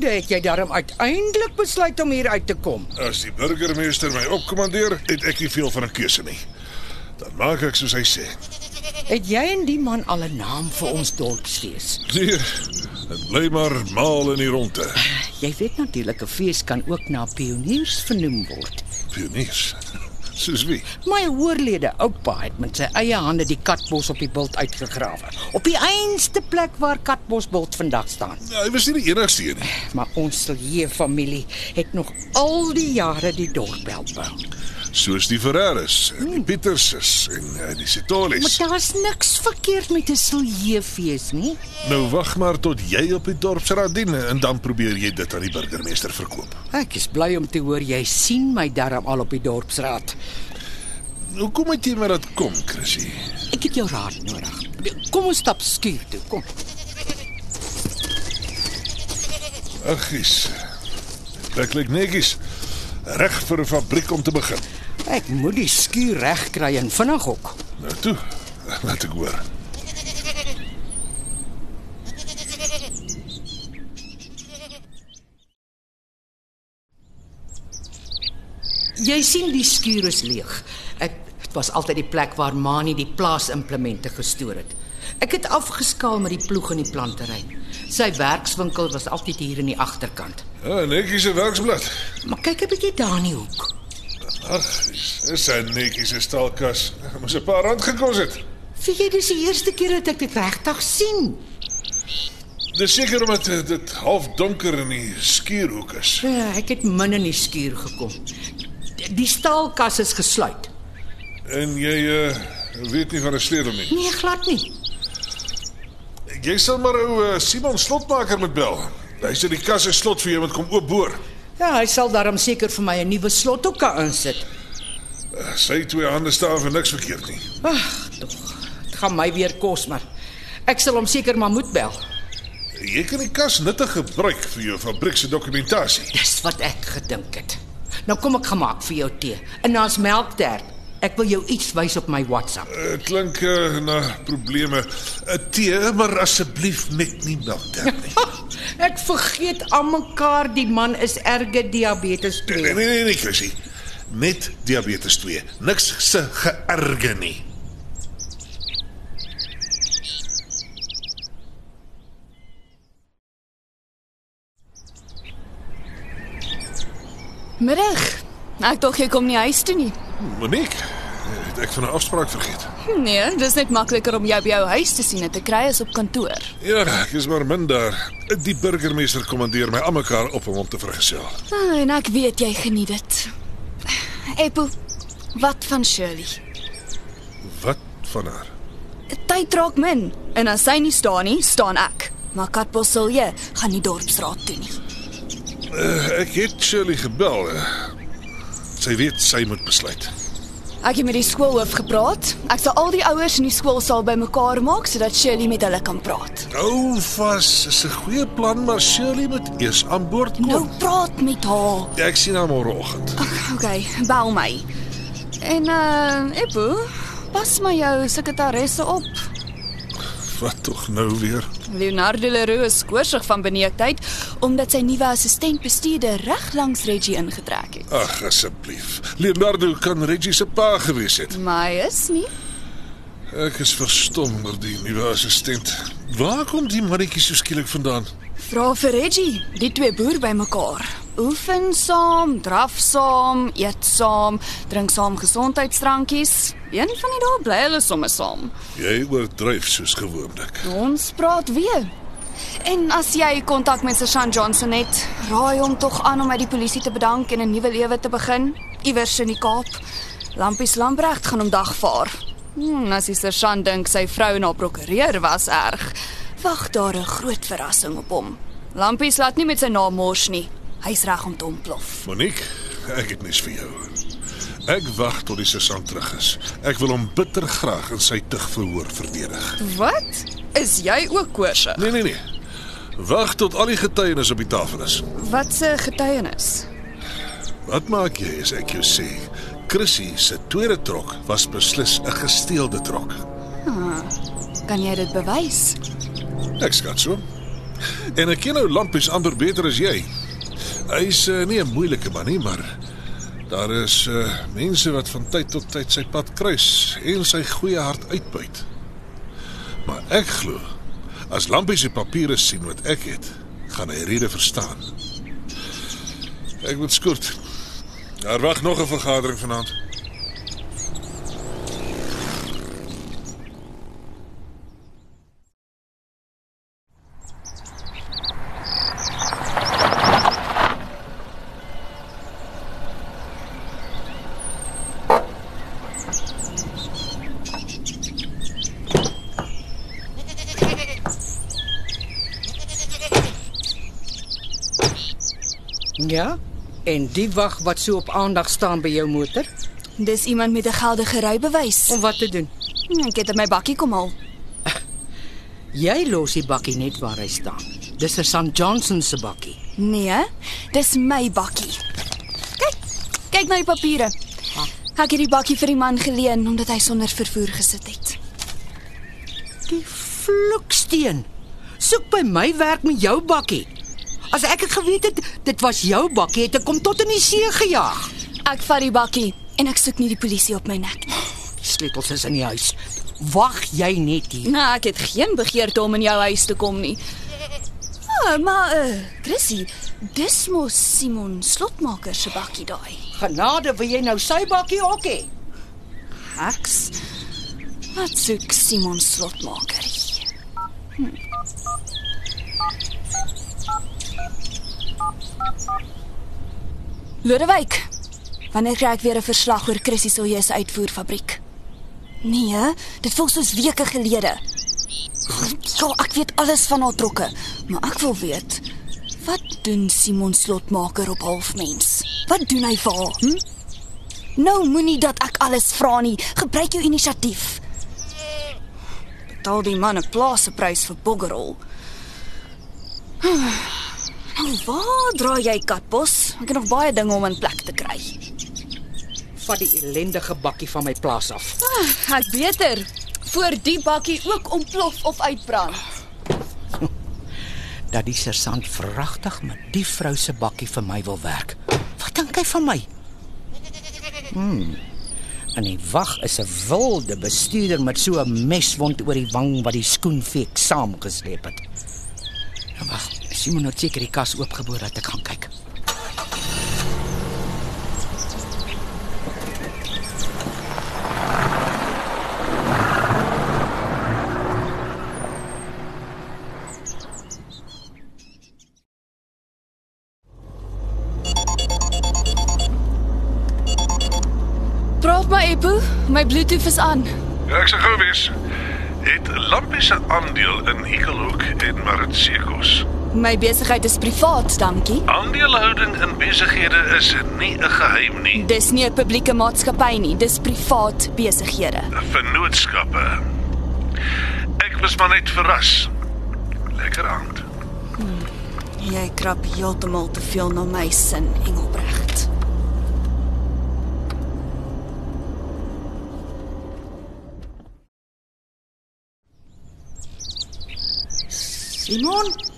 Genade, het jy daarom uiteindelik besluit om hier uit te kom. As die burgemeester my opkommandeer, het ek nie veel van 'n keuse nie. Dan maak ek soos hy sê. Het jy en die man al 'n naam vir ons dorpsfees? Nee, dit bly maar maal in die ronde. Jy weet natuurlik 'n fees kan ook na pioniers vernoem word. Pioniers. Soos wie? My oorlede oupa het met sy eie hande die katbos op die bult uitgegrawe. Op die einste plek waar Katbosbult vandag staan. Ja, hy was nie die enigste een nie. Maar ons Silje familie het nog al die jare die dorp help bou. Soos die Ferreras, en die Pieterses en eh, die Sitolis. Maar daar's niks verkeerd met 'n Siljefees nie. Nou wag maar tot jy op die dorpsraad dien en dan probeer jy dit aan die burgemeester verkoop. Ek is bly om te hoor jy sien my darm al op die dorpsraad. Hoekom het jy met dat kom, Chrissy? Ek het jou raad nodig. Kom ons stap skuur toe. Kom. Ag, gis. Dit klink netjies. Reg vir 'n fabriek om te begin. Ek moet die skuur reg kry en vinnig ook. Nou toe, laat ek hoor. Jy sien die skuur is leeg. Ek dit was altyd die plek waar Mani die plaasimplemente gestoor het. Ek het afgeskaal met die ploeg in die plantery. Sy werkswinkel was altyd hier in die agterkant. Ja, netjies se werksblad. Maar kyk 'n bietjie daar in die hoek. Ag, dis 'n netjies se staalkas. Moes 'n paar rand gekos het. Sien jy dis die eerste keer dat ek dit regtig sien. Dis seker omdat dit- dit half donker in die skuurhoek is. Ja, ek het min in die skuur gekom. Die staalkas is gesluit. En jy uh, weet nie van 'n sleutel nie. Nee, glad nie. Jy sal maar ou uh, Simon slotmaker moet bel. Hy sê die kas is slot vir jou moet kom oopboor. Ja, hy sal daarom seker vir my 'n nuwe slot ook kan insit. Sy twee hande staan vir niks verkeerd nie. Ag, tog. Dit gaan my weer kos, maar ek sal hom seker maar moet bel. Jy kan die kas nuttig gebruik vir jou fabriek se dokumentasie. Dis wat ek gedink het. Nou kom ek gemaak vir jou tee. En daar's melktert. Ek wil jou iets wys op my WhatsApp. Uh, klink uh, na probleme. 'n Tee, maar asseblief net nie melk ter nie. Ek vergeet aan mekaar die man is erge diabetes Nee 2. nee nee, nee Chrissy. Net diabetes 2. Niks se geërge nie. Middag. Ek dink jy kom nie huis toe nie. Monique, het ek van 'n afspraak vergeet. Nee, dis net makliker om jou by jou huis te sien en te kry as op kantoor. Ja, ek is maar min daar. Die burgemeester kommandeer my almekaar op om hom te vergesel. Ah, en ek weet jy geniet dit. Apple, wat van Shirley? Wat van haar? Tyd raak min en as sy nie staan nie, staan ek. Maar Katbos sal jy gaan nie dorpsraad toe nie. Uh, ek het Shirley gebel. Uh, sy weet sy moet besluit. Ek het met die skoolhoof gepraat. Ek sal al die ouers in die skoolsaal bymekaar maak sodat Shirley met hulle kan praat. Nou vas, is 'n goeie plan, maar Shirley moet eers aan boord kom. Nou praat met haar. Ja, ek sien haar môreoggend. Okay, bel my. En uh, Eppo, pas my jou sekretaresse op. Wat tog nou weer? Leonardo Leroux is skoorsig van beneektheid omdat sy nuwe assistent bestuurder reg langs Reggie ingetrek het. Ag, asseblief. Leonardo kan Reggie se pa gewees het. Maar hy is nie. Ek is verstom oor die nuwe assistent. Waar kom die mannetjie so skielik vandaan? Vra vir Reggie, die twee boer bymekaar. Oefen saam, draf saam, eet saam, drink saam gesondheidsdrankies. Een van die dae bly hulle sommer saam. Jy oordryf soos gewoonlik. Ons praat weer. En as jy kontak met Sergeant Johnson het, raai hom tog aan om by die polisie te bedank en 'n nuwe lewe te begin iewers in die Kaap. Lampies Lamprecht gaan hom dagvaar. Hmm, as die sergeant dink sy vrou na prokureur was erg, wag daar 'n groot verrassing op hom. Lampies laat nie met sy naam mors nie. Hy's reg om te ontplof. Monique, ek het niks vir jou. Ek wag tot die sergeant terug is. Ek wil hom bitter graag in sy tugverhoor verdedig. Wat? Is jy ook koorse? Nee, nee, nee. Wag tot al die getuienis op die tafel is. Wat se getuienis? Wat maak jy as ek jou sê Chrissy se tweede trok was beslis 'n gesteelde trok? Kan jy dit bewys? Ek skat so. En ek ken nou Lampies amper beter as jy. Hy's uh, nie 'n moeilike man nie, maar daar is uh, mense wat van tyd tot tyd sy pad kruis en sy goeie hart uitbuit. Maar ek glo as Lampies se papiere sien wat ek het, gaan hy rede verstaan. Ek moet skort. Daar wag nog 'n vergadering vanaand. Ja? En die wag wat so op aandag staan by jou motor, Dis iemand met 'n geldige rybewys. om wat te doen? Hm, Ek het in my bakkie kom haal. Jy los die bakkie net waar hy staan. Dis 'n St Johnson se bakkie. Nee, dis my bakkie. Kyk, kyk na die papiere. Ek het die bakkie vir die man geleen omdat hy sonder vervoer gesit het. Die vloeksteen. Soek by my werk met jou bakkie. As ek het geweet het dit was jou bakkie, het ek hom tot in die see gejaag. Ek vat die bakkie en ek soek nie die polisie op my nek nie. Sleutels is in die huis. Wag jy net hier. Nou, ek het geen begeerte om in jou huis te kom nie. Ah, maar eh, uh, Chrissy, dis mos Simon Slotmaker se bakkie daai. Genade, wil jy nou sy bakkie ook hê? Heks. Wat soek Simon Slotmaker hier? Hm. Lodewyk. Wanneer kry ek weer 'n verslag oor Chrissy Silje se uitvoerfabriek? Nee, dit voel soos weke gelede. Ja, ek weet alles van haar trokke, maar ek wil weet wat doen Simon Slotmaker op halfmens? Wat doen hy vir haar? Hm? Nou moenie dat ek alles vra nie. Gebruik jou inisiatief. Betaal die man 'n plaaseprys vir boggerol. Nou waar draai jy katbos? Ek het nog baie dinge om in plek te kry. Vat die ellendige bakkie van my plaas af. Ah, ek beter voor die bakkie ook ontplof of uitbrand. Dat die sergeant verragtig met die vrou se bakkie vir my wil werk. Wat dink hy van my? Hmm. En die wag is 'n wilde bestuurder met so 'n meswond oor die wang wat die skoenveek saamgesleep het. Nou wag, Simon het seker die kas oopgeboor dat ek gaan kyk. Praat maar Epo, my Bluetooth is aan. Ja, ek sê gou wees. Het Lampies se aandeel in Eagle en Maritsekos. My besigheid is privaat, dankie. Aandelehouding in besighede is nie 'n geheim nie. Dis nie 'n publieke maatskappy nie, dis privaat besighede. Vennootskappe. Ek was maar net verras. Lekker aand. Jy krap heeltemal te veel na my sin, Engelbrecht. Simon?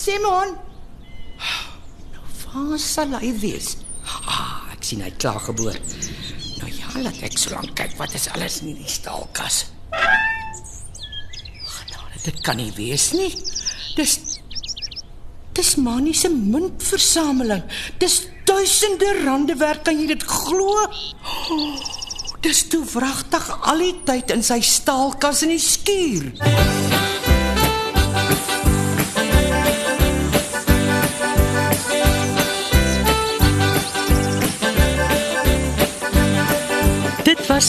Simon? Nou, waar sal hy wees? Ah, ek sien hy klaar geboor. Nou ja, laat ek so lank kyk wat is alles in die staalkas. Genade, dit kan nie wees nie. Dis Dis Manie se muntversameling. Dis duisende rande werd, kan jy dit glo? Oh, dis toe wragtig al die tyd in sy staalkas in die skuur.